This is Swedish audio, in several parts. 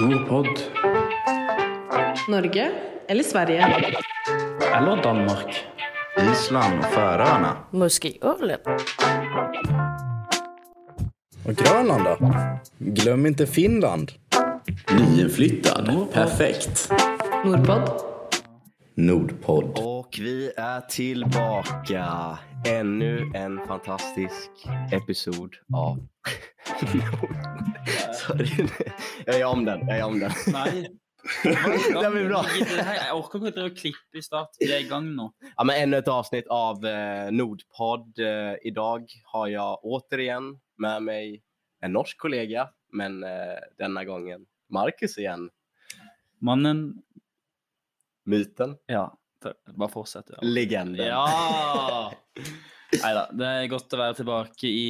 Nordpod. Norge eller Sverige? Eller Danmark. Island och Färöarna. Muskölen. Och Grönland då? Glöm inte Finland. Nyinflyttad. Perfekt. Nordpod. Nordpodd. Och vi är tillbaka. Ännu en fantastisk episod av... Sorry. Jag är om den. Jag är om den. Nei. Det blir bra. Det ikke å drive og klippe i start. Vi er i gang nå. Ja, men ännu ett avsnitt av eh, Nordpodd. Eh, idag har jag återigen med mig en norsk kollega, men eh, denna gången Marcus igen. Mannen Myten, Ja, fortsett. Ja. legenden. ja. Nei da. Det er godt å være tilbake i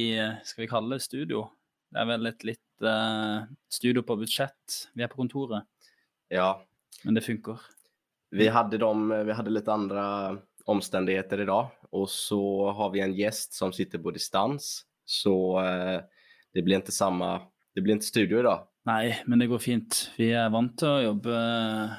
skal vi kalle det studio. Det er vel et litt eh, studio på budsjett. Vi er på kontoret, ja. men det funker. Vi hade, dem, vi hade lite andra omständigheter idag och så har vi en gäst som sitter på distans. Så eh, det blir inte samma, det blir inte studio idag. Nei, men det går fint. Vi er vant å jobbe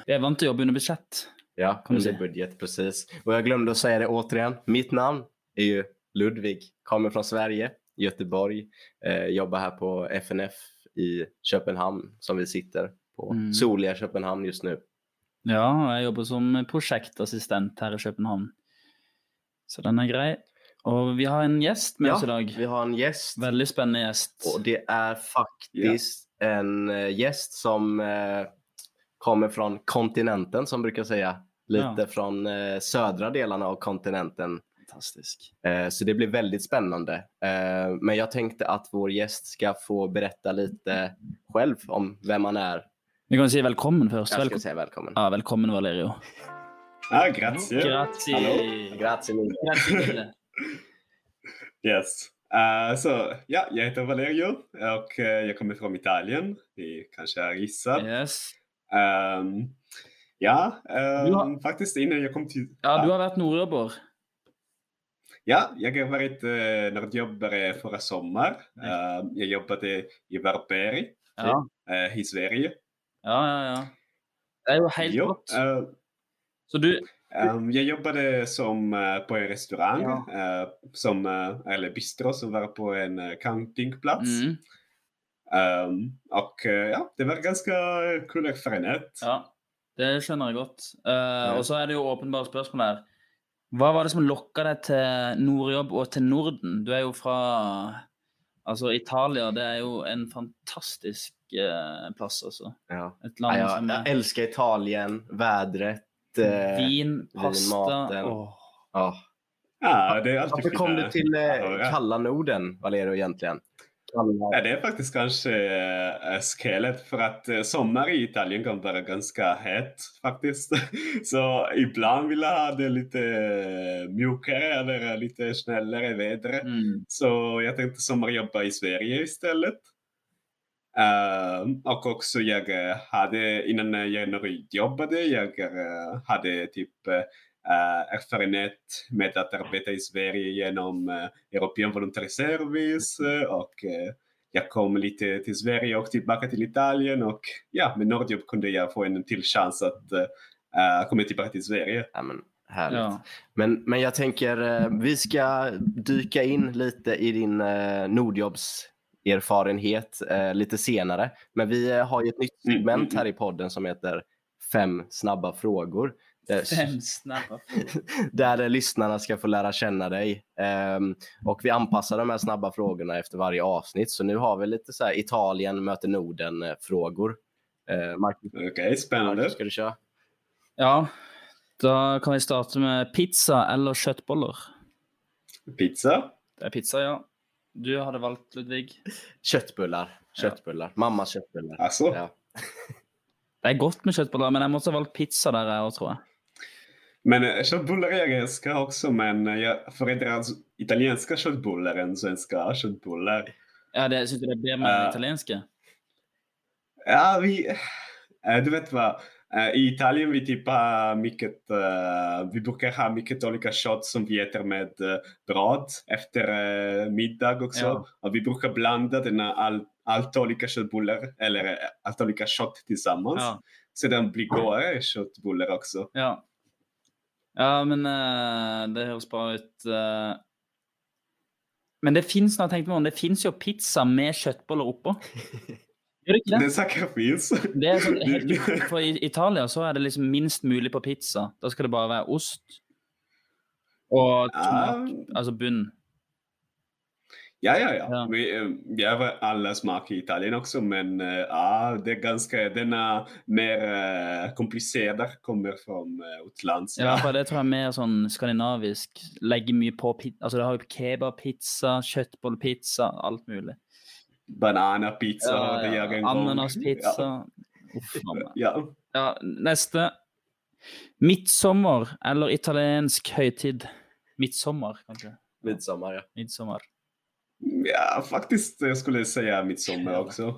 Vi er vant å jobbe under budsjett. Ja, under budget precis. Och jag glömde att säga det återigen. Mitt namn är ju Ludvig, kommer från Sverige, Göteborg, eh, jobbar här på FNF i Köpenhamn som vi sitter på. Mm. Soliga Köpenhamn just nu. Ja, og jeg jobber som prosjektassistent her i København. Så den er grei. Og vi har en gjest med Ja, oss i dag. vi har en gäst. Veldig spennende gjest. Och det är faktiskt en eh, gäst som eh, kommer från kontinenten som brukar säga. Lite Ja. från eh, södra delarna av kontinenten. Fantastisk. Eh, så det blir väldigt spännande. Eh, men jag tänkte att vår gäst ska få berätta lite själv om vem han är. Vi kan si velkommen først. Jag ska Velkommen. säga välkommen. Ja, velkommen, Valerio. Ah, grazie. Grazie. Hallå. Grazie mille. Grazie. Yes. Eh, så ja, jag heter Valerio och jag kommer från Italien. Ni kanske har gissat. Yes. Ehm, ja, ehm, Du har- faktiskt innan jag kom till... Ja, du har vært nordjobber. Ja, jag har varit uh, nördjobbare förra sommar. Ehm, jag jobbade i Varberg Ja, eh, i Sverige. ja, ja. ja. Det jo helt Jo, eh, Så du ehm, jag jobbade som, eh, på en restaurang, Ja. eh, som, eh, eller bistro som var på en campingplats. mm, Ehm, och eh, ja, det var ganska kul erfarenhet. Ja, det skjønner jeg godt. Eh, Og så er det jo åpenbare spørsmål her. Hva var det som lokka deg til nordjobb og til Norden? Du er jo fra Altså, Italia, det er jo en fantastisk eh, plass, altså. Ja. Et Ja, land jag, som jag er älskar Italien, vädret. Eh, Vin, pasta åh. ja. Ja, det är alltid Varför kom du till eh, kalla Norden, Valerio, egentligen? Ja, det är faktiskt kanske äh, skälet för att eh, sommar i Italien kan vara ganska hett faktiskt. Så ibland vill jag ha det lite eh, mjukare eller lite snällare väder. Mm. Så jag tänkte sommarjobba i Sverige istället. Ehm, och också jag eh, hade, innan jag jobbade, jag eh, hade typ eh, erfarenhet med att arbeta i Sverige genom uh, European Voluntary Service eh, och jag kom lite till Sverige och tillbaka till Italien och ja, med Nordjobb kunde jag få en till chans att uh, komma tillbaka till Sverige. Ja, men, härligt. Ja. Men, men jag tänker, vi ska dyka in lite i din Nordjobbs erfarenhet eh, lite senare. Men vi har ju ett nytt Mm, segment mm, här i podden som heter Fem snabba frågor. Där, Fem snabba där eh, lyssnarna ska få lära känna dig. Ehm, och vi anpassar de här snabba frågorna efter varje avsnitt. Så nu har vi lite så här Italien möter Norden-frågor. Uh, Marcus, Okej, spännande. Marcus, ska du köra? Ja, da kan vi starte med pizza eller kjøttboller. Pizza? Det er pizza, ja. Du hadde valgt, Ludvig. Köttbullar. Köttbullar. Mammas köttbullar. Alltså? Ja. Det er godt med kjøttboller, men jeg måtte ha valgt pizza jeg òg, tror jeg. Men eh, köttbullar jag älskar också, men eh, jag föredrar italienska köttbullar än svenska köttbullar. Ja, det Syns du det er bedre med Ja. italienske? Ja, vi... eh, Du vet vad? Eh, I Italien vi typ har mycket, eh, vi brukar ha mycket olika shots som vi äter med eh, bröd efter eh, middag också. Ja. Och vi brukar blanda den all, allt olika köttbullar, eller eh, allt olika kött tillsammans. Ja. Sedan blir godare köttbullar också. Ja. Ja, men eh, det høres bra ut. eh. men det fins jo pizza med kjøttboller oppå. Gjør det ikke det? Det säkert finns. det er sånn, helt, for I Italia så er det liksom minst mulig på pizza. Da skal det bare være ost og tomat, altså bunn. Ja, ja, ja. Ja. Vi, eh, vi har alla smak i Italien också, men eh, ja, det är ganska, denna mer uh, komplicerad kommer från utlands. Ja, for det tror jeg er mer sånn skandinavisk. Legger mye på pizza. Altså, det har jo kebabpizza, kjøttbollepizza, alt mulig. Bananapizza Ja, ja, jag en gång. Ananaspizza. Ja. Uff. Ja. Ja, neste. Midtsommer eller italiensk høytid? Midtsommer, kanskje. Midsommar, ja. Midtsommer. Ja, faktiskt jag skulle säga midsommar också.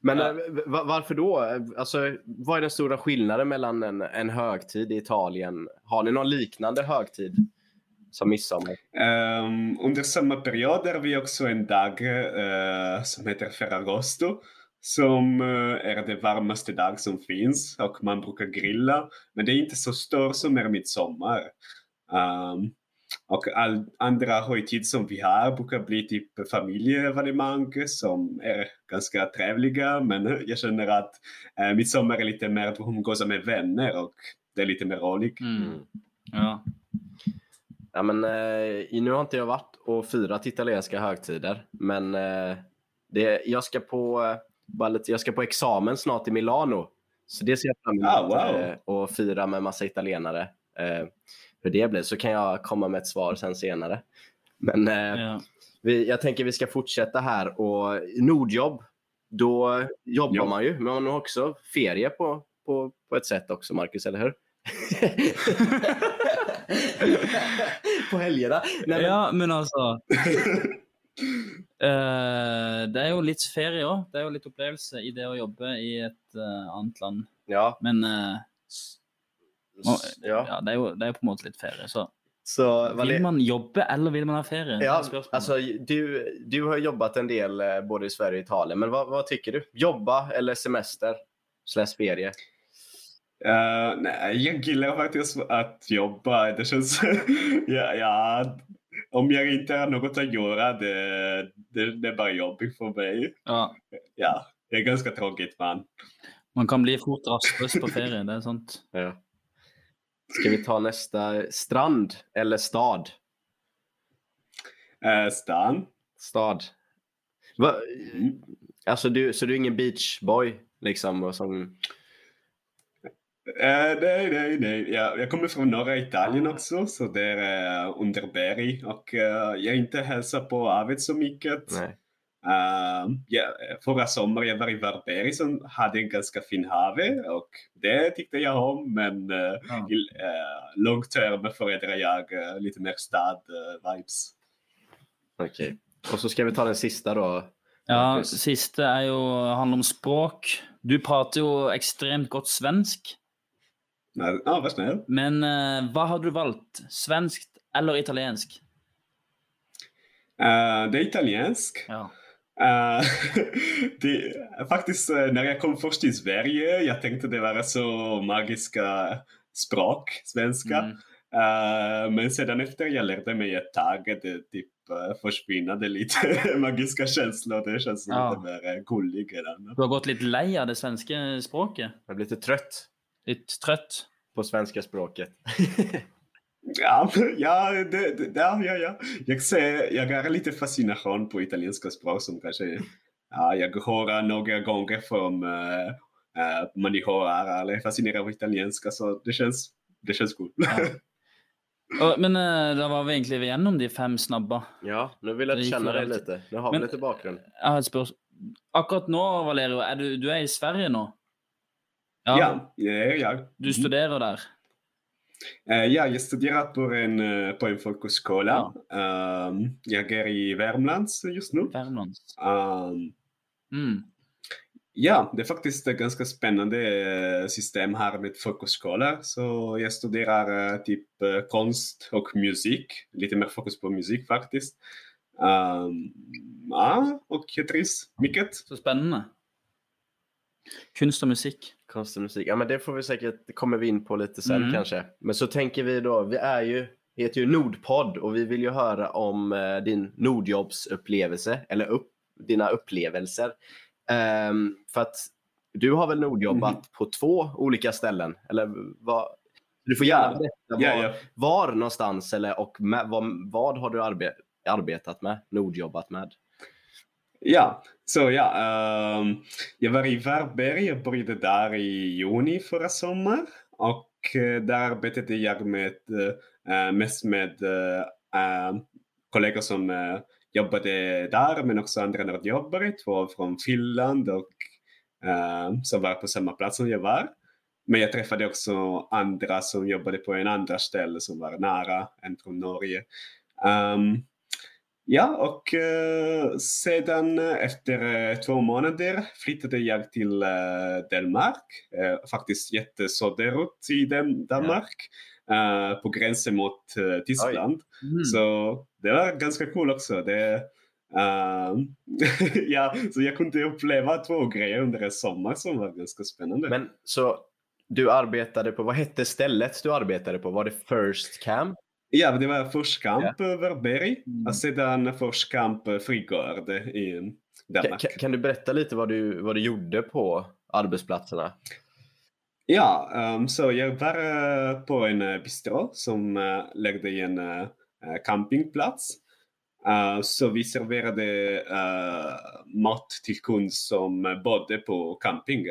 Men Ja. eh, va- varför då? Alltså, vad är den stora skillnaden mellan en, en högtid i Italien? Har ni någon liknande högtid som midsommar? Ehm, under samma period har vi också en dag eh, som heter Ferragosto. Som eh, är det varmaste dag som finns och man brukar grilla. Men det är inte så stor som är midsommar. Ehm, och all andra högtid som vi har brukar bli typ familjeevenemang som är ganska trevliga. Men jag känner att eh, midsommar är lite mer att umgås med vänner och det är lite mer roligt. Mm. Ja. Ja, men, eh, nu har inte jag varit och firat italienska högtider, men eh, det, jag, ska på, eh, bara lite, jag ska på examen snart i Milano. Så det ser jag fram emot. Ah, wow. eh, och fira med massa italienare. Hur det blir, så kan jag komma med ett svar sen senare. Men eh, ja. vi, jag tänker vi ska fortsätta här. Och Nordjobb, då jobbar Ja. man ju, men man har också ferie på, på, på ett sätt också, Marcus, eller hur? på helgerna? Nej, men, ja, men altså eh, Det er jo litt ferie òg. Det er jo litt opplevelse i det å jobbe i et eh, annet land. ja, Men s- ja. ja, det, er jo, det er jo på en måte litt ferie. Så Så, vil man jobbe, eller vil man ha ferie? Er Ja, alltså, du, du har jobbat en del eh, både i Sverige och Italien, men vad, vad tycker du? Jobba eller semester? Slash ferie? Eh, nej, jag gillar faktiskt att jobba. Det känns... ja, ja, om jag inte har något att göra, det, det, det är bara jobbigt för mig. ja, Ja, jag är ganska tråkigt man. man kan bli fort rastløs på ferie. Det er sant. Ja. Ska vi ta nästa? Strand eller stad? Uh, Stan? Stad. Va? Mm. Alltså, du, så du är ingen beachboy? Liksom, och som... Eh, nej, nej, nej. Jag, jag kommer från norra Italien också, så det är uh, under berg. Och eh, jag inte hälsar på havet så mycket. Nej. Uh, ja, förra sommaren jag var i Varberg som hade en ganska fin hav och det tyckte jag om. Men uh, Ja. i uh, långt term föredrar jag uh, lite mer stad-vibes. Okej. Och så ska vi ta den sista då. Ja, Marcus. siste er jo, handler om språk. Du prater jo ekstremt godt svensk. Ja, ah, vad snäll. Men eh, hva har du valgt? Svenskt eller italiensk? Uh, det är italiensk. Ja. Uh, det, faktiskt uh, när jag kom först till Sverige, jag tänkte det var så magiska språk, svenska. Mm. Uh, men sedan efter jag lärde mig ett tag, det typ uh, försvinnade lite magiska känslor. Det känns Ja. lite mer gulligt. Du har gått litt lei av det svenske språket? Jag blir lite trött Litt trøtt? på svenska språket. Ja, ja, det, det, ja, ja, ja. Jag, ser, jag har lite fascination på italienska språk som kanske ja, jag hör några gånger från uh, uh, människor här, eller är fascinerad av italienska, så det känns, det känns kul. Ja. Og, men eh, da var vi egentlig gjennom de fem snabba. Ja, nu vill jag känna dig lite. Nu har vi Men- lite bakgrund. Jeg har et spørsmål. Akkurat nå, Valerio, er du, du er i Sverige nå? Ja, det är jag. Du studerer der? Eh, ja, jag studerar på en, eh, på en folkhögskola. Um, jag är i Värmland just nu. Värmland? Um, Mm. ja, det är faktiskt ett ganska spännande eh, system här med folkhögskola. Så jag studerar typ konst och musik. Lite mer fokus på musik faktiskt. Um, ja, och jag trivs mycket. Så spännande. Kunst och musik. Konst och musik. Ja, men det får vi säkert, det kommer vi in på lite sen Mm. kanske. Men så tänker vi då, vi är ju, heter ju Nordpodd och vi vill ju höra om eh, din Nordjobbsupplevelse, eller upp, dina upplevelser. Ehm, för att du har väl Nordjobbat Mhm. på två olika ställen? Eller vad? Du får gärna Ja. berätta Ja, var, ja. var någonstans eller och med, vad, vad har du arbe, arbetat med, Nordjobbat med? Ja, så ja. ehm, jag var i Varberg, jag började där i juni förra sommaren Och eh, där arbetade jag med, uh, mest med uh, kollegor som uh, jobbade där, men också andra nordjobbare, två från Finland och ehm, som var på samma plats som jag var. Men jag träffade också andra som jobbade på en andra ställe som var nära, en från Norge. Um, Ja, och eh, sedan efter eh, två månader flyttade jag till eh, Danmark. Faktiskt jättesöderut i Dan- Danmark. eh, på gränsen mot Tyskland. Mm. Så det var ganska kul också. Det, ehm, ja, så jag kunde uppleva två grejer under en sommar som var ganska spännande. Men så du arbetade på, vad hette stället du arbetade på? Var det First Camp? Ja, det var Forskamp ja. Varberg Mm. och sedan Forskamp eh, Frigård i Danmark. kan, kan du berätta lite vad du, vad du gjorde på arbetsplatserna? Ja, ehm, så jag var eh, på en uh, bistro som uh, lägde i en eh, eh, campingplats. Eh, så vi serverade eh, mat till kund som uh, bodde på camping.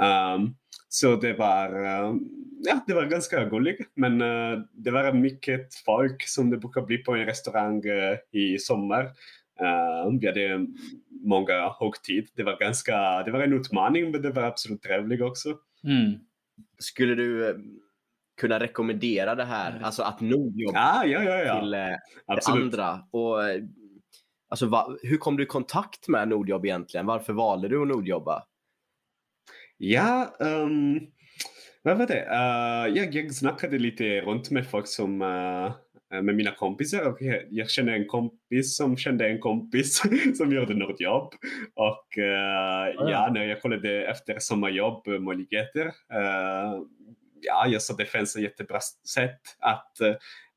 Ehm, så det var, eh, ja, det var ganska gulligt. Men eh, det var mycket folk som det brukar bli på en restaurang eh, i sommar. Uh, vi hade många högtid. Det var, ganska, det var en utmaning men det var absolut trevligt också. Mm. Skulle du kunna rekommendera det här, alltså att Nordjobb Ja, ja, ja. ja. till eh, andra? Och, alltså, va, hur kom du i kontakt med Nordjobb egentligen? Varför valde du att Nordjobba? Ja, um, vad var det? Uh, jag, jag snackade lite runt med folk som, uh, med mina kompisar och jag, jag kände en kompis som kände en kompis som gjorde något jobb. Och uh, ja, när jag kollade efter sommarjobb möjligheter, uh, ja, jag såg det fanns ett jättebra sätt att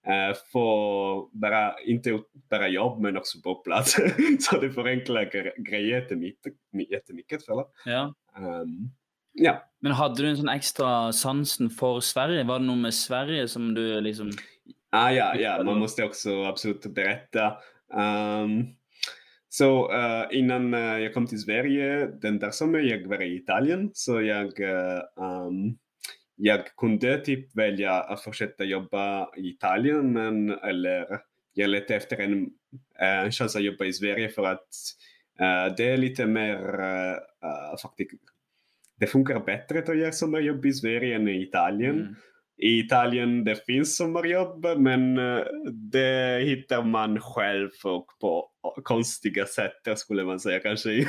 uh, få bara, inte bara jobb men också på plats. Så det förenklar gre- grejer jättemycket. Ja. Um, ja. Men hade du en sån extra sansen för Sverige? Var det något med Sverige som du liksom... Ah, ja, ja, man måste också absolut berätta. Um, så uh, innan uh, jag kom till Sverige, den där sommaren jag var i Italien, så jag, uh, um, jag kunde typ välja att fortsätta jobba i Italien, men eller jag letade efter en, en chans att jobba i Sverige för att det är lite mer faktiskt det funkar bättre att göra sommarjobb i Sverige än i Italien. Mm. I Italien det finns sommarjobb men eh, det hittar man själv och på konstiga sätt skulle man säga kanske.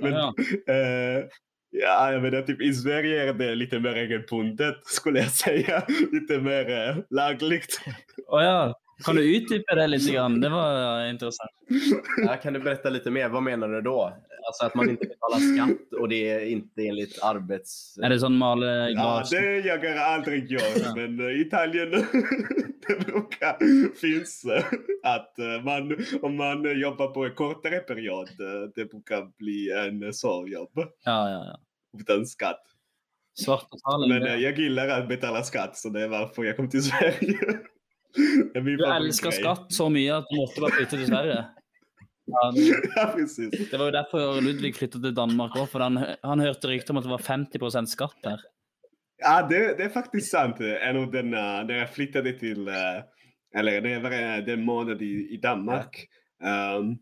men, Ja, eh, ja, jag menar typ i Sverige är det lite mer regelbundet skulle jag säga. Lite mer eh, lagligt. Åh ja. Kan du utdypa det lite grann? Det var intressant. Ja, kan du berätta lite mer? Vad menar du då? Alltså att man inte betalar skatt och det är inte enligt arbets... Är det sån male Ja, glas? det jag har aldrig gjort, Ja. men eh, i Italien det brukar finns eh, att eh, man, om man jobbar på en kortare period, eh, det brukar bli en sårjobb Ja, ja, ja. utan skatt. Svartavtalen. Men eh, jag gillar att betala skatt, så det är varför jag kom till Sverige. Du älskar favoritgrej. skatt så mycket att du måste bara flytta till Sverige. Ja, det- Ja, det var ju därför Ludvig flyttade till Danmark också, för han, han hörde rykten om att det var 50 skatt där. Ja, det, det är faktiskt sant. En av den, eh, när jag flyttade till, eh, eller det var eh, den månad i, i Danmark. ehm,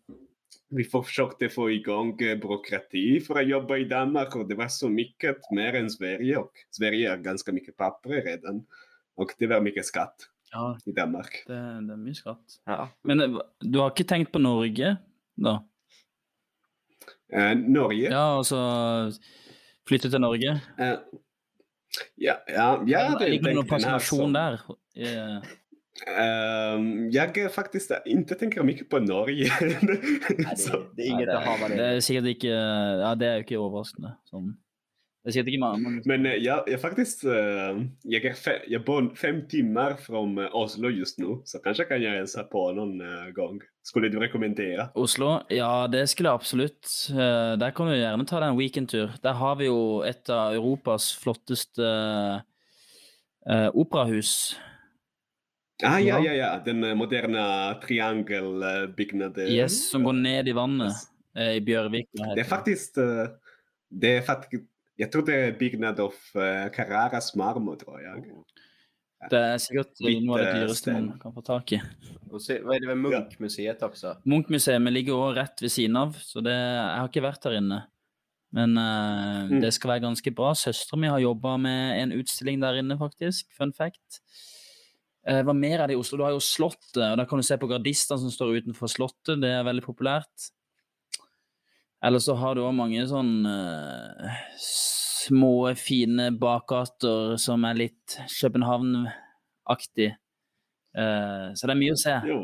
vi försökte få igång byråkrati för att jobba i Danmark och det var så mycket mer än Sverige och Sverige har ganska mycket papper redan. Och det var mycket skatt Ja, i Danmark. det, det är mycket skatt. Ja. Men eh, du har inte tänkt på Norge då? Eh, Norge. Ja, och så flytta till Norge? Eh, ja, ja, ja, det Ligger det någon tänkte jag, fascination alltså. där? Eh, Ehm, jag faktiskt inte tänker mycket på Norge. Nej, det, det är inget Nei, att ha det, det. det er sikkert ikke Ja, det er jo ikke overraskende. Sånn. Det er sikkert ikke mange, mange Men eh, jag, jag faktiskt, eh, jag, är fe, jag bor fem timmar från eh, Oslo just nu, så kanske kan jag hälsa på någon gång. Skulle du rekommendera? Oslo, ja det skulle jeg absolutt. Eh, Der kan du gjerne ta en weekendtur. Der har vi jo et av Europas flotteste eh, operahus. Ah, ja, Ja. ja. Den moderna triangelbyggnaden. Yes, som går ned i vannet eh, i Bjørvik. hva Det är faktiskt, det är faktiskt, jag tror det är byggnad av uh, Carraras marmor, tror jag. Det sikkert Litt, noe av det eh, dyreste man kan få tak i. Och se, vad är det med Munkmuseet också? Munch-museet ligger også rett ved siden av, så det, jeg har ikke vært der inne. Men eh, Mm. det skal være ganske bra. Søstera mi har jobba med en utstilling der inne, faktisk. Fun fact. Eh, hva mer er det i Oslo? Du har jo Slottet, og der kan du se på gardistene som står utenfor Slottet. Det er veldig populært. Eller så har du òg mange sånn eh, små, fine bakgater som er litt København-aktig. Eh, så det er mye å se. Jo.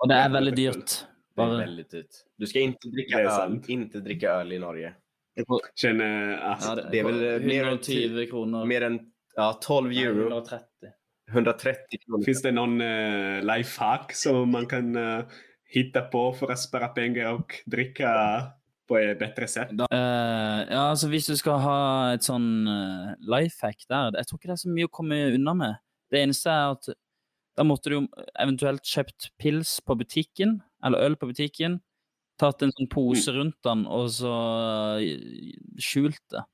Og det er det er veldig dyrt. Det är Bare väldigt dyrt. Du ska inte dricka Det är öl, sant. inte dricka öl i Norge. Känner att ja, det är väl, eh, mer än 120 kroner. Mer än ja, 12 euro, 130. 130 kronor. finns det någon uh, lifehack som man kan eh, hitta på för att spara pengar och dricka på ett bättre sätt? Eh, ja, altså Hvis du skal ha et sånn uh, life hack der Jeg tror ikke det er så mye å komme unna med. Det eneste er at da måtte du jo eventuelt kjøpt pils på butikken, eller øl på butikken, tatt en sånn pose rundt den og så eh, skjult det.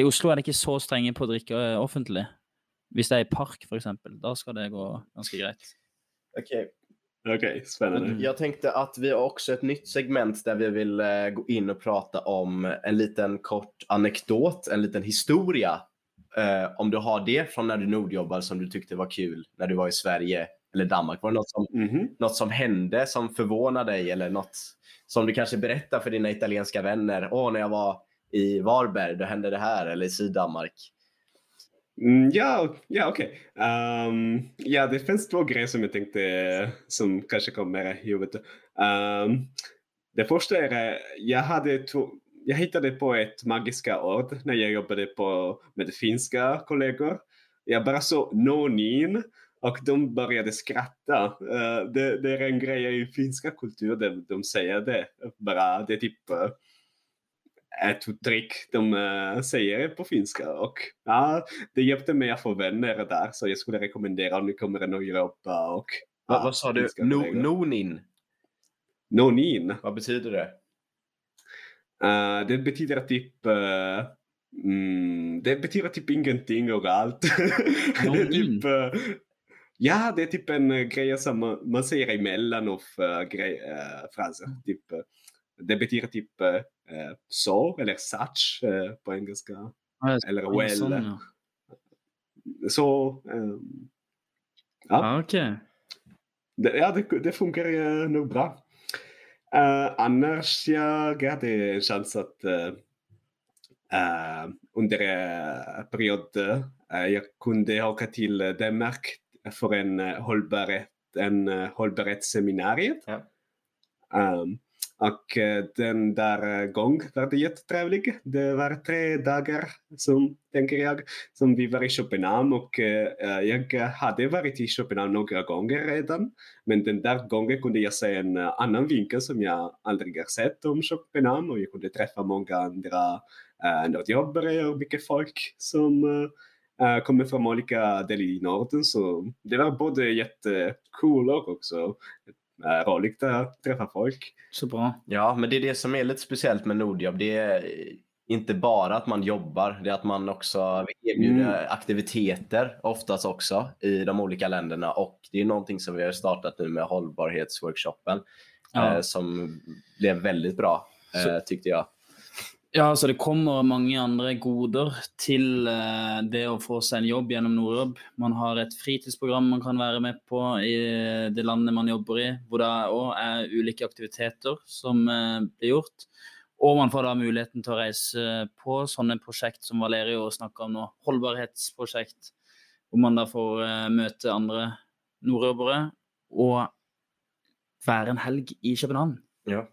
I Oslo er det ikke så strenge på å drikke eh, offentlig. Hvis det er i park, f.eks. Da skal det gå ganske greit. Okej. Okej, spännande. Jag tänkte att vi har också ett nytt segment där vi vill eh, gå in och prata om en liten kort anekdot, en liten historia. Eh, om du har det från när du nordjobbade som du tyckte var kul när du var i Sverige eller Danmark. Var det något som, Mhm. något som hände som förvånade dig eller något som du kanske berättar för dina italienska vänner? Åh, när jag var i Varberg, då hände det här, eller i Syddanmark. Mm, ja, ja okej. Ehm, ja, det finns två grejer som jag tänkte som kanske kommer i huvudet. Um, det första är, jag, hade två, jag hittade på ett magiska ord när jag jobbade på, med finska kollegor. Jag bara så nonin och de började skratta. Uh, det, det är en grej i finska kultur de, de säger det. Bara, det är typ eh, ett uttryck de eh, säger på finska. Och ja, det hjälpte mig att få vänner där. Så jag skulle rekommendera om ni kommer till Europa. Och, Vad, ja, vad sa du? No, nonin? Nonin. Vad betyder det? Eh, det betyder typ... eh, mm, det betyder typ ingenting och allt. det är typ, ja, det är typ en uh, grej som man, man säger emellan av uh, grej, fraser. Typ, det betyder typ så eller such eh, på engelska. Eller well. Sånn, ja. Så... ehm, ja. Ja, ok. Det, ja, det, det funkar eh, nog bra. Eh, annars jag hade en chans att eh, eh, under en period eh, jag kunde åka till Danmark för en uh, hållbarhet, en uh, hållbarhetsseminariet. Ja. Um, och eh, den där eh, gången var det jättetrevlig. Det var tre dagar som, tänker jag, som vi var i Köpenhamn och eh, jag hade varit i Köpenhamn några gånger redan. Men den där gången kunde jag se en annan vinkel som jag aldrig har sett om Köpenhamn och jag kunde träffa många andra äh, nordjobbare och mycket folk som äh, kommer från olika delar i Norden. Så det var både jättekul och också eh, roligt att träffa folk. Så bra. Ja, men det är det som är lite speciellt med Nordjobb. Det är inte bara att man jobbar, det är att man också erbjuder Mm. aktiviteter oftast också i de olika länderna. Och det är någonting som vi har startat nu med hållbarhetsworkshopen Ja. eh, som blev väldigt bra Så- eh, tyckte jag. Ja, altså det kommer mange andre goder til eh, det å få seg en jobb gjennom Nordjobb. Man har et fritidsprogram man kan være med på i det landet man jobber i, hvor det òg er ulike aktiviteter som eh, blir gjort. Og man får da muligheten til å reise på sånne prosjekt som Valerio snakka om nå, holdbarhetsprosjekt. Hvor man da får eh, møte andre nordjobbere og være en helg i København. Ja,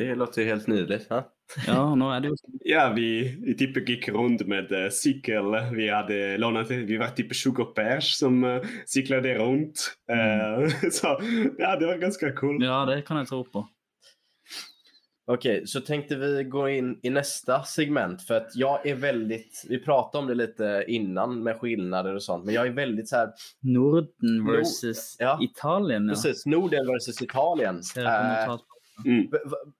det låter ju helt nydelig. Ja? Ja, nå er det jo Ja, vi, vi typ gick runt med eh, cykel. Vi hade lånat, vi var typ 20 pers som eh, cyklade runt. Eh, så ja, det var ganska kul. Ja, det kan jeg tro på. Okej, så tänkte vi gå in i nästa segment för att jag är väldigt, vi pratade om det lite innan med skillnader och sånt, men jag är väldigt så här, Norden versus ja. Italien, ja. precis, Norden versus Italien. Mm.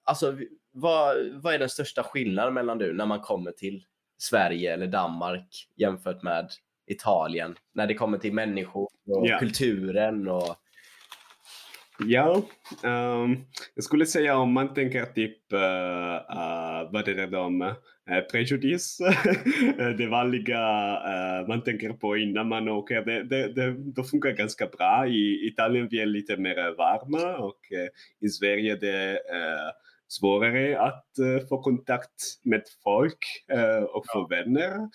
alltså, vi- vad, vad är den största skillnaden mellan du när man kommer till Sverige eller Danmark jämfört med Italien? När det kommer till människor och Ja. kulturen och... Ja, ehm, jag skulle säga om man tänker typ, uh, uh, vad är det de, uh, prejudice, det vanliga eh, man tänker på innan man åker, det, det, det, det funkar ganska bra. I Italien vi är lite mer varma och i Sverige det eh, svårare att eh, få kontakt med folk eh, och få vänner.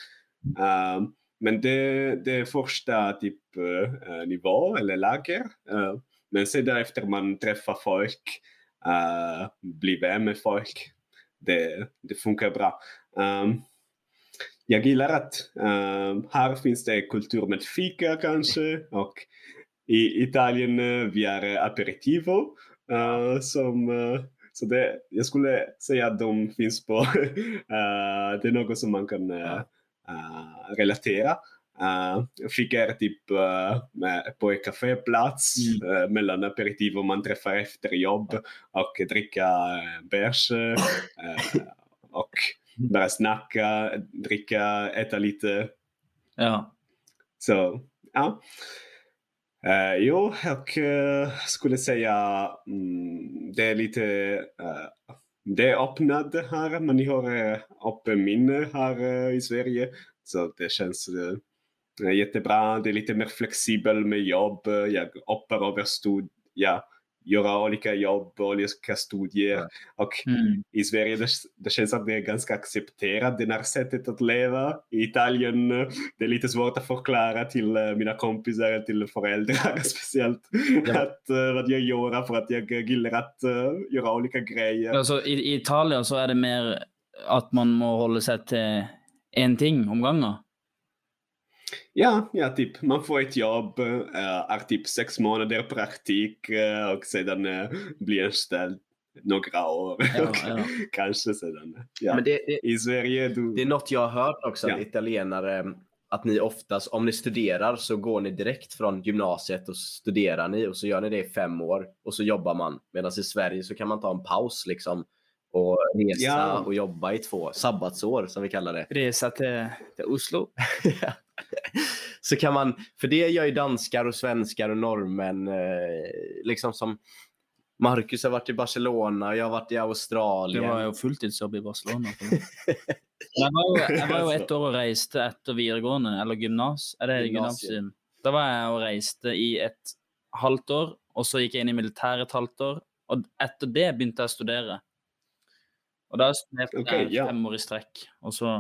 Ehm, men det, det är första typ eh, nivå eller lager. Eh, men sen därefter man träffar folk, blir vän med folk. Det, det funkar bra. Jag gillar att här finns det kultur med fika kanske och i Italien vi är aperitivo. Som, så det, jag skulle säga att de finns på, uh, det är något som man kan uh, uh, relatera. Uh, fika är typ uh, på en kaféplats uh, mellan aperitiv och man träffar efter jobb och dricka bärs och bara snacka, dricka, äta lite. Ja. Så ja. Uh, jo, jag uh, eh, skulle säga mm, det är lite uh, det är öppnat här. Man har öppet minne här uh, i Sverige. Så det känns uh, jättebra. Det är lite mer flexibel med jobb. Jag hoppar över studier. ja, göra olika jobb, olika studier. Och Mm. i Sverige det, det känns att det är ganska accepterat, det här sättet att leva. I Italien eh, det är lite svårt att förklara till eh, mina kompisar, till föräldrar speciellt, Ja. att, uh, vad jag gör för att jag gillar att eh, göra olika grejer. Altså, i, I Italia så er det mer at man må holde seg til én ting om gangen. Ja, ja, typ man får ett jobb, uh, är typ sex månader praktik eh, och sedan uh, blir anställd några år. Ja, och ja. Kanske sedan. Ja. Men det, det, I Sverige, du... det är något jag har hört också, att Ja. italienare, att ni oftast, om ni studerar så går ni direkt från gymnasiet och studerar ni och så gör ni det i fem år och så jobbar man. Medan i Sverige så kan man ta en paus liksom och resa Ja. och jobba i två sabbatsår som vi kallar det. Resa til, til Oslo. så kan man, för det gör ju danskar och svenskar och norrmän, eh, liksom som Marcus har varit i Barcelona, jag har varit i Det Australien. var jo fulltidsjobb i Barcelona. Jeg var jo, jeg var jo ett år og reiste etter videregående, eller gymnas. Er det Gymnasium. Da var jeg og reiste i et halvt år, og så gikk jeg inn i militæret et halvt år. Og etter det begynte jeg å studere. Og da studerte Ok, jeg fem år i strekk, og så.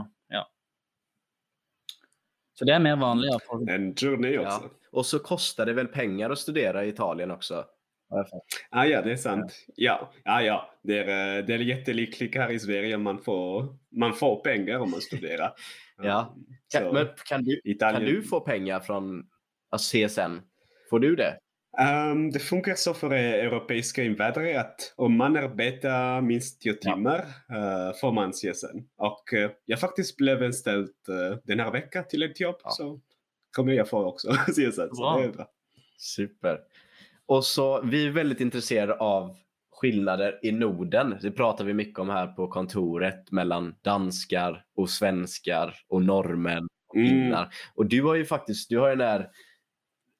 Så det är mer vanligare. För, En journey också. Ja. Och så kostar det väl pengar att studera i Italien också? Ah, ja, det är sant. Ja, ja, ja. Det är, eh, det är jättelikligt här i Sverige. Man får, man får pengar om man studerar. Ja. Så, Kan, men kan du, Italien, kan du få pengar från CSN? Får du det? Ehm, det funkar så för eh, europeiska invandrare att om man arbetar minst 10 Ja. timmar eh, får man CSN. Och eh, jag faktiskt blev anställd uh, den här veckan till ett jobb. Ja. Så kommer jag få också CSN. Bra. bra. Super. Och så, vi är väldigt intresserade av skillnader i Norden. Det pratar vi mycket om här på kontoret mellan danskar och svenskar och norrmän och Mm. finnar. Och du har ju faktiskt, du har ju den där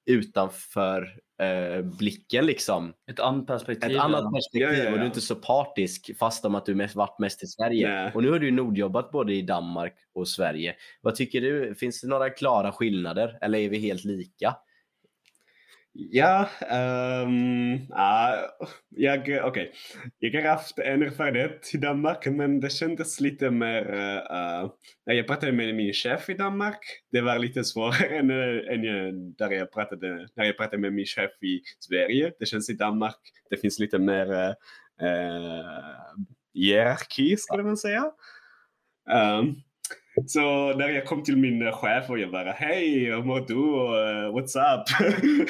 utanför eh, blicken liksom. ett annat perspektiv. Ett annat ja. perspektiv Ja, ja, och du är ja. inte så partisk fast om att du mest, varit mest i Sverige. Nej. Och nu har du ju nordjobbat både i Danmark och Sverige. Vad tycker du? Finns det några klara skillnader eller är vi helt lika? Ja, um, ah, jag, okej. Jag har haft en erfarenhet i Danmark, men det kändes lite mer... Uh, när jag pratade med min chef i Danmark, det var lite svårare än, än jag, där jag pratade, när jag pratade med min chef i Sverige. Det känns i Danmark, det finns lite mer uh, hierarki, skulle man säga. Um, så när jag kom till min chef och jag bara hej, hur mår du? Uh, what's up?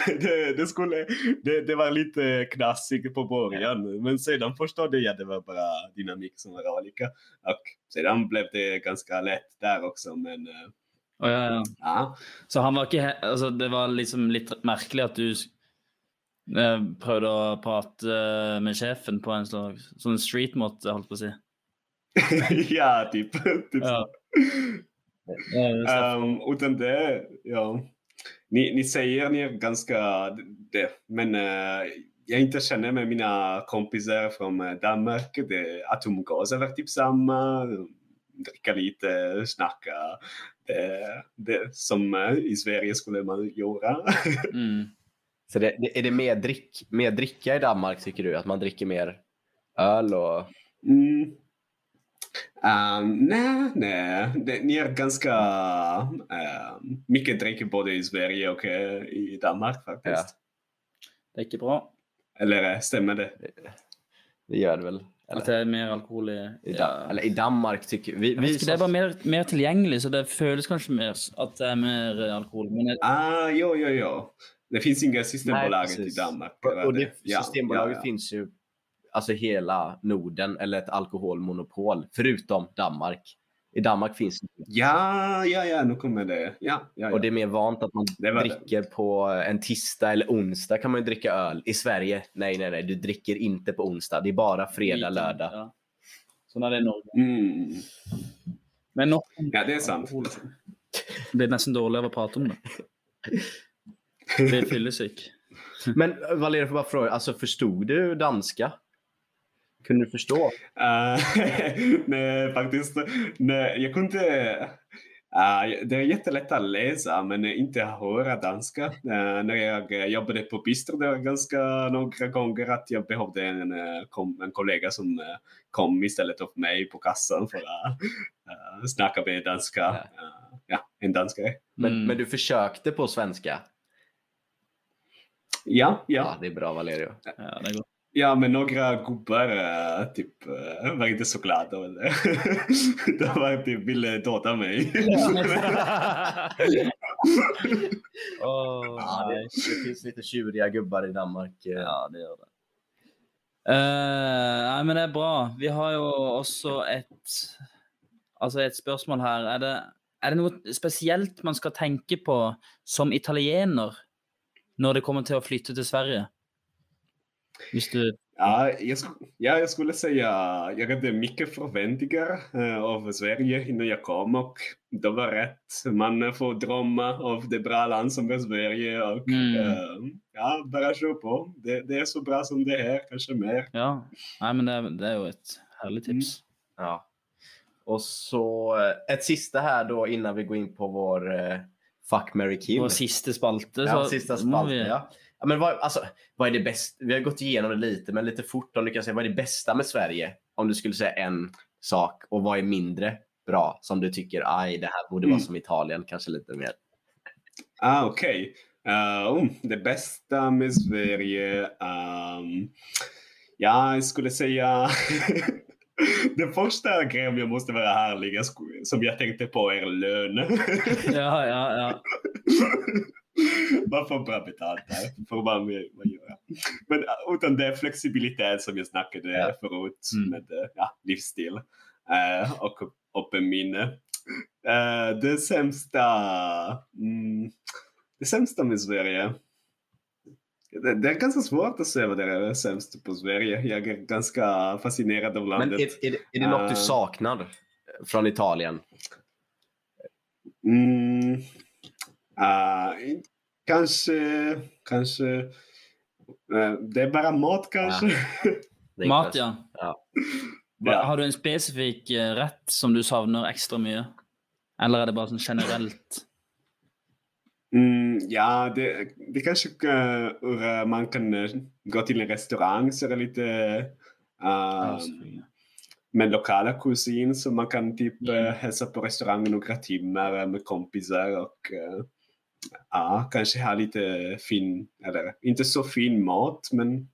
det, det, skulle, det, det, var lite knasigt på början men sedan förstod jag att det var bara dynamik som var olika. Och sedan blev det ganska lätt där också men oh, ja, ja. ja. Så han var inte, alltså, det var liksom lite märkligt att du eh, prövade att prata med chefen på en slags sån street mått, höll på att säga. ja, typ. typ Ja. Um, utan det, ja. Ni, ni säger ni är ganska det, men uh, jag inte känner med mina kompisar från uh, Danmark. Det, att umgås typ samma. Dricka lite, snacka. Det, det som uh, i Sverige skulle man göra. Mm. Så det, det, är det mer, drick, mer dricka i Danmark tycker du? Att man dricker mer öl och... Mm. Um, nej, nej. Det, ni är ganska uh, mycket dricker både i Sverige och uh, i Danmark faktiskt. Ja. Det är inte bra. Eller uh, stämmer det? Det gör det väl? Eller? Att det är mer alkohol i... I, da, eller i Danmark tycker vi... Jag vi det är bara mer, mer tillgängligt så det känns kanske mer att det är mer alkohol. Men Ah, jo, jo, jo. Det finns inga Systembolaget i Danmark. Och, det, Ja, Systembolaget ja, ja. finns ju alltså hela Norden eller ett alkoholmonopol förutom Danmark. I Danmark finns det Ja, ja, ja, nu kommer det. Ja, ja, ja. och det är mer vant att man Det var det. dricker på en tisdag eller onsdag kan man ju dricka öl. I Sverige, nej, nej, nej, du dricker inte på onsdag. Det är bara fredag, lördag. Ja. Så när det är Norge. Mm. Men Norge... Ja, det är sant. Det blir nästan dåligt att prata om det. Det blir fyllesyk. Men Valeria, får bara fråga, alltså förstod du danska? Kunde du förstå? Uh, nej, faktiskt. Nej, jag kunde... Uh, det är jättelätt att läsa men inte höra danska. Uh, när jag jobbade på Bistro det var ganska några gånger att jag behövde en, kom, en kollega som kom istället för mig på kassan för att uh, snacka med danska. Ja. Uh, ja, en danskare. Men, Mm. men du försökte på svenska? Ja, ja. Ja, det är bra Valerio. Ja, det går. Ja, men några gubbar uh, typ, uh, var inte så glada. De var typ, ville döda mig. Åh, Ja, det, nej. det finns lite tjuriga gubbar i Danmark. eh. Ja, det gör det. Eh, nei, men det er bra. Vi har jo også et Altså et spørsmål her. Er det, er det noe spesielt man skal tenke på som italiener når det kommer til å flytte til Sverige? Hvis du Ja, jag, ja, jag skulle säga jag hade mycket förväntningar eh, av Sverige innan jag kom och det var rätt. Man får drömma av det bra land som är Sverige och Mm. eh, ja, bara kör på. Det, det är så bra som det är, kanske mer. Ja. Nei, men det, det er jo et herlig tips. Ja. Och så eh, ett sista här då innan vi går in på vår eh, Fuck, marry, kill. Vår siste spalte. Ja, så sista vi- ja. Ja men vad, alltså, vad är det bästa? Vi har gått igenom det lite, men lite fort om du kan säga vad är det bästa med Sverige? Om du skulle säga en sak och vad är mindre bra som du tycker, aj, det här borde vara Mm. som Italien, kanske lite mer. Ah, okej. Eh, oh, det bästa med Sverige? ehm, ja, jag skulle säga... Den första grejen jag måste vara härlig, som jag tänkte på är lön. Ja, ja, ja. Man får bra betalt där, får man vad göra. Men uh, utan det flexibilitet som jag snackade Ja. förut Mm. med uh, ja, livsstil uh, och öppen minne. Uh, det sämsta, mm, det sämsta med Sverige. Det, det är ganska svårt att säga vad det är sämst på Sverige. Jag är ganska fascinerad av Men landet. är, är, det- är det något du Eh. saknar från Italien? Mm, ah, kanske, kanske. eh, det är bara mat kanske. Det är Mat, ja. ja. Hva- Har du en spesifikk eh, rett som du savner ekstra mye? Eller er det bare sånn generelt? Mm, ja, det, det kanske uh, uh, man kan uh, gå till en restaurang så är det lite uh, med lokala kusin så man kan typ mm. hälsa på restaurangen några timmar med kompisar och ja, kanske ha lite fin, eller inte så fin mat men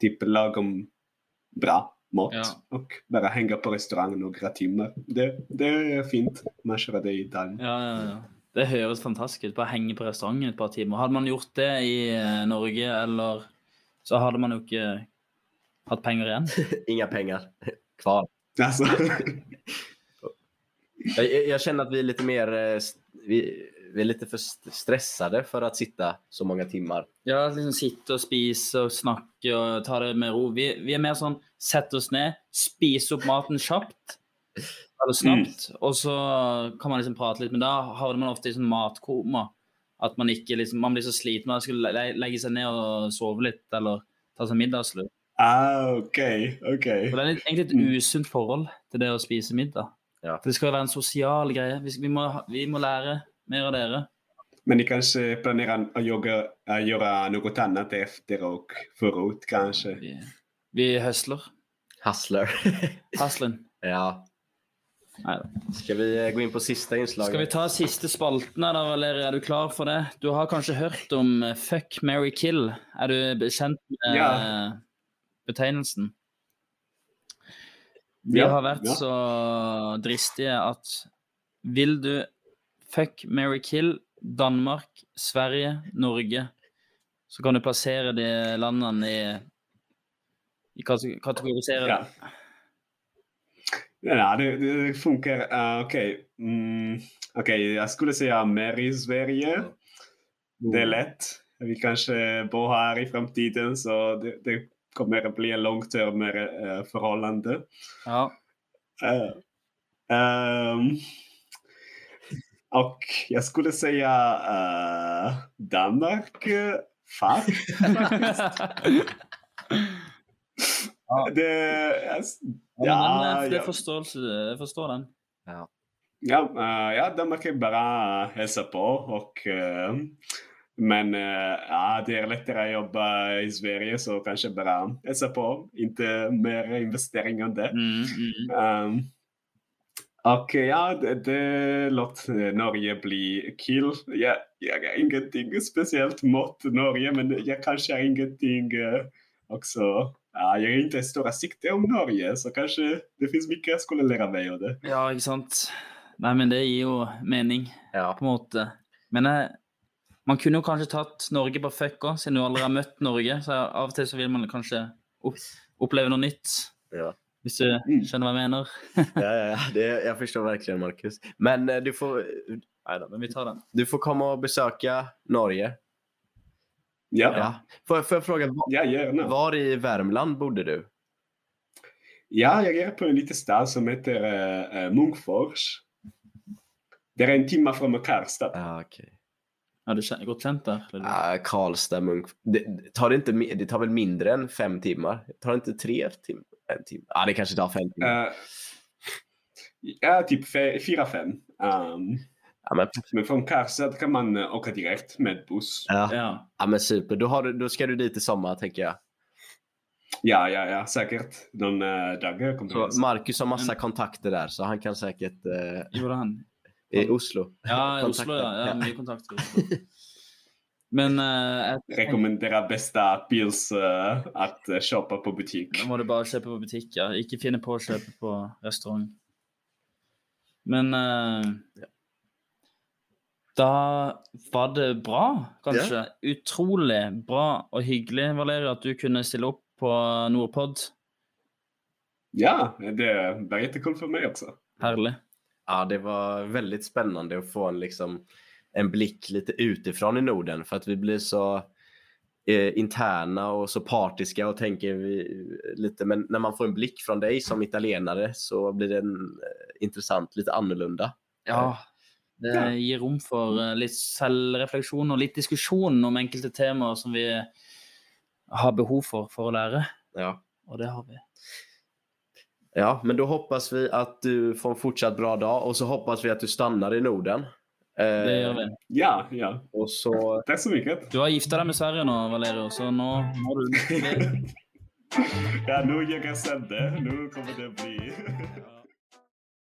typ lagom bra mat ja. och bara hänga på restaurangen några timmar. Det, det är fint man kör det i Italien. Ja, ja, ja. Det høres fantastisk ut. Bare henge på restauranten et par timer. Hadde man gjort det i eh, Norge, eller så hadde man jo ikke hatt penger igjen. Inga pengar kvar. Alltså. jag, jag, känner att vi är lite mer, eh, vi, vi är lite för stressade för att sitta så många timmar. Ja, liksom sitte og spise og snakke og ta det med ro. Vi, vi er mer sånn sette oss ned, spise opp maten kjapt det snabbt, mm. og så kan man liksom prate litt. Men da havner man i sånn matkoma. At man ikke liksom, man blir så sliten man skulle legge seg ned og sove litt eller ta seg middagslur. Ah, ok, ok. Og det er litt, egentlig et mm. usunt forhold til det å spise middag. Ja. Det skal jo være en sosial greie. Vi, vi, må, vi må lære mer av dere. Men ni kanske planerar att göra, att göra något annat efter och förut kanske? Vi, vi hustler. Hustler. Hustlen. ja. Ska vi eh, gå in på sista inslaget? Ska vi ta sista spaltene, da, Valerie? Er du klar for det? Du har kanskje hørt om eh, Fuck, marry, kill? Er du kjent med ja. betegnelsen? Vi ja, har vært ja. så dristige at vil du fuck, marry, kill Danmark, Sverige, Norge, så kan du plassere de landene i, i kategorisere ja. Ja, det, det funkar. Uh, Okej, okay. mm, okay. jag skulle säga mer i Sverige. Mm. Det är lätt. Vi kanske bor här i framtiden så det, det kommer att bli en långterm uh, förhållande. Ja. Uh, um, och jag skulle säga uh, Danmark. Fuck. ja. Det, alltså, Ja, men det är förståelse, jag förstår den. Ja. Ja, uh, ja, de kan bara hälsa på och uh, men uh, ja, det är lättare att jobba i Sverige så kanske bara hälsa på, inte mer investeringar än det. Mm, mm. Um, och ja, det, det låter Norge bli kill. Jag, jag har ingenting speciellt mot Norge, men jag kanske har ingenting också Ja, jag är inte stora sikte om Norge, så kanske det finns mycket jag skulle lära mig av det. Ja, ikke sant. Nei, men det gir jo mening, ja. på en måte. Men eh, man kunne jo kanskje tatt Norge på fuck òg, siden du aldri har møtt Norge. Så av og til så vil man kanskje opp oppleve noe nytt. Ja. Hvis du mm. skjønner hva jeg mener? ja, ja, ja. Det, jag förstår verkligen, Marcus. Men eh, du får... Nej då, men vi tar den. Du får komma och besöka Norge Ja. ja. Får, får jag fråga, var, ja, var i Värmland bodde du? Ja, jag är på en liten stad som heter äh, Munkfors. Det är en timme från Karlstad. Ah, okay. Har du gått känt där? Ah, Karlstad, Munk... Det, tar det, inte, det tar väl mindre än fem timmar? Det tar inte tre timmar? En timme? Ah, det kanske tar fem timmar. Uh, ja, typ fyra, fem. Um, Ja, men... men från Karlstad kan man eh, åka direkt med buss. Ja, ja. ja men super. Då, har du, då ska du dit i sommar tänker jag. Ja, ja, ja, säkert. Någon äh, dag kommer så Marcus har massa kontakter där, så han kan säkert... Äh, Gjorde han? I Oslo. Ja, i Oslo, ja. ja mycket kontakter i Oslo. Men äh, att... Rekommenderar bästa pils äh, att äh, köpa på butik. Då må du bara köpa på butik, ja. Inte finna på att köpa på restaurang. Men äh, ja. Da var det bra, kanskje. Ja. Utrolig bra og hyggelig, Valeria, at du kunne stille opp på Nordpod. Ja, det var jättekul för mig också. Härligt. Ja, det var väldigt spännande att få en, liksom, en blick lite utifrån i Norden för att vi blir så eh, interna och så partiska och tänker vi, lite, men när man får en blick från dig som italienare så blir den eh, intressant, lite annorlunda. Ja, det ja. gir rom for eh, litt selvrefleksjon og litt diskusjon om enkelte temaer som vi har behov for for å lära. Ja. Och det har vi. Ja, men då hoppas vi att du får en fortsatt bra dag och så hoppas vi att du stannar i Norden. Eh, Det gör vi. Ja, ja. Och så Tack så mycket. Du har gifta deg med Sverige nå, Valerio, så nå må du Ja, nu ger jag sänder. Nu kommer det bli...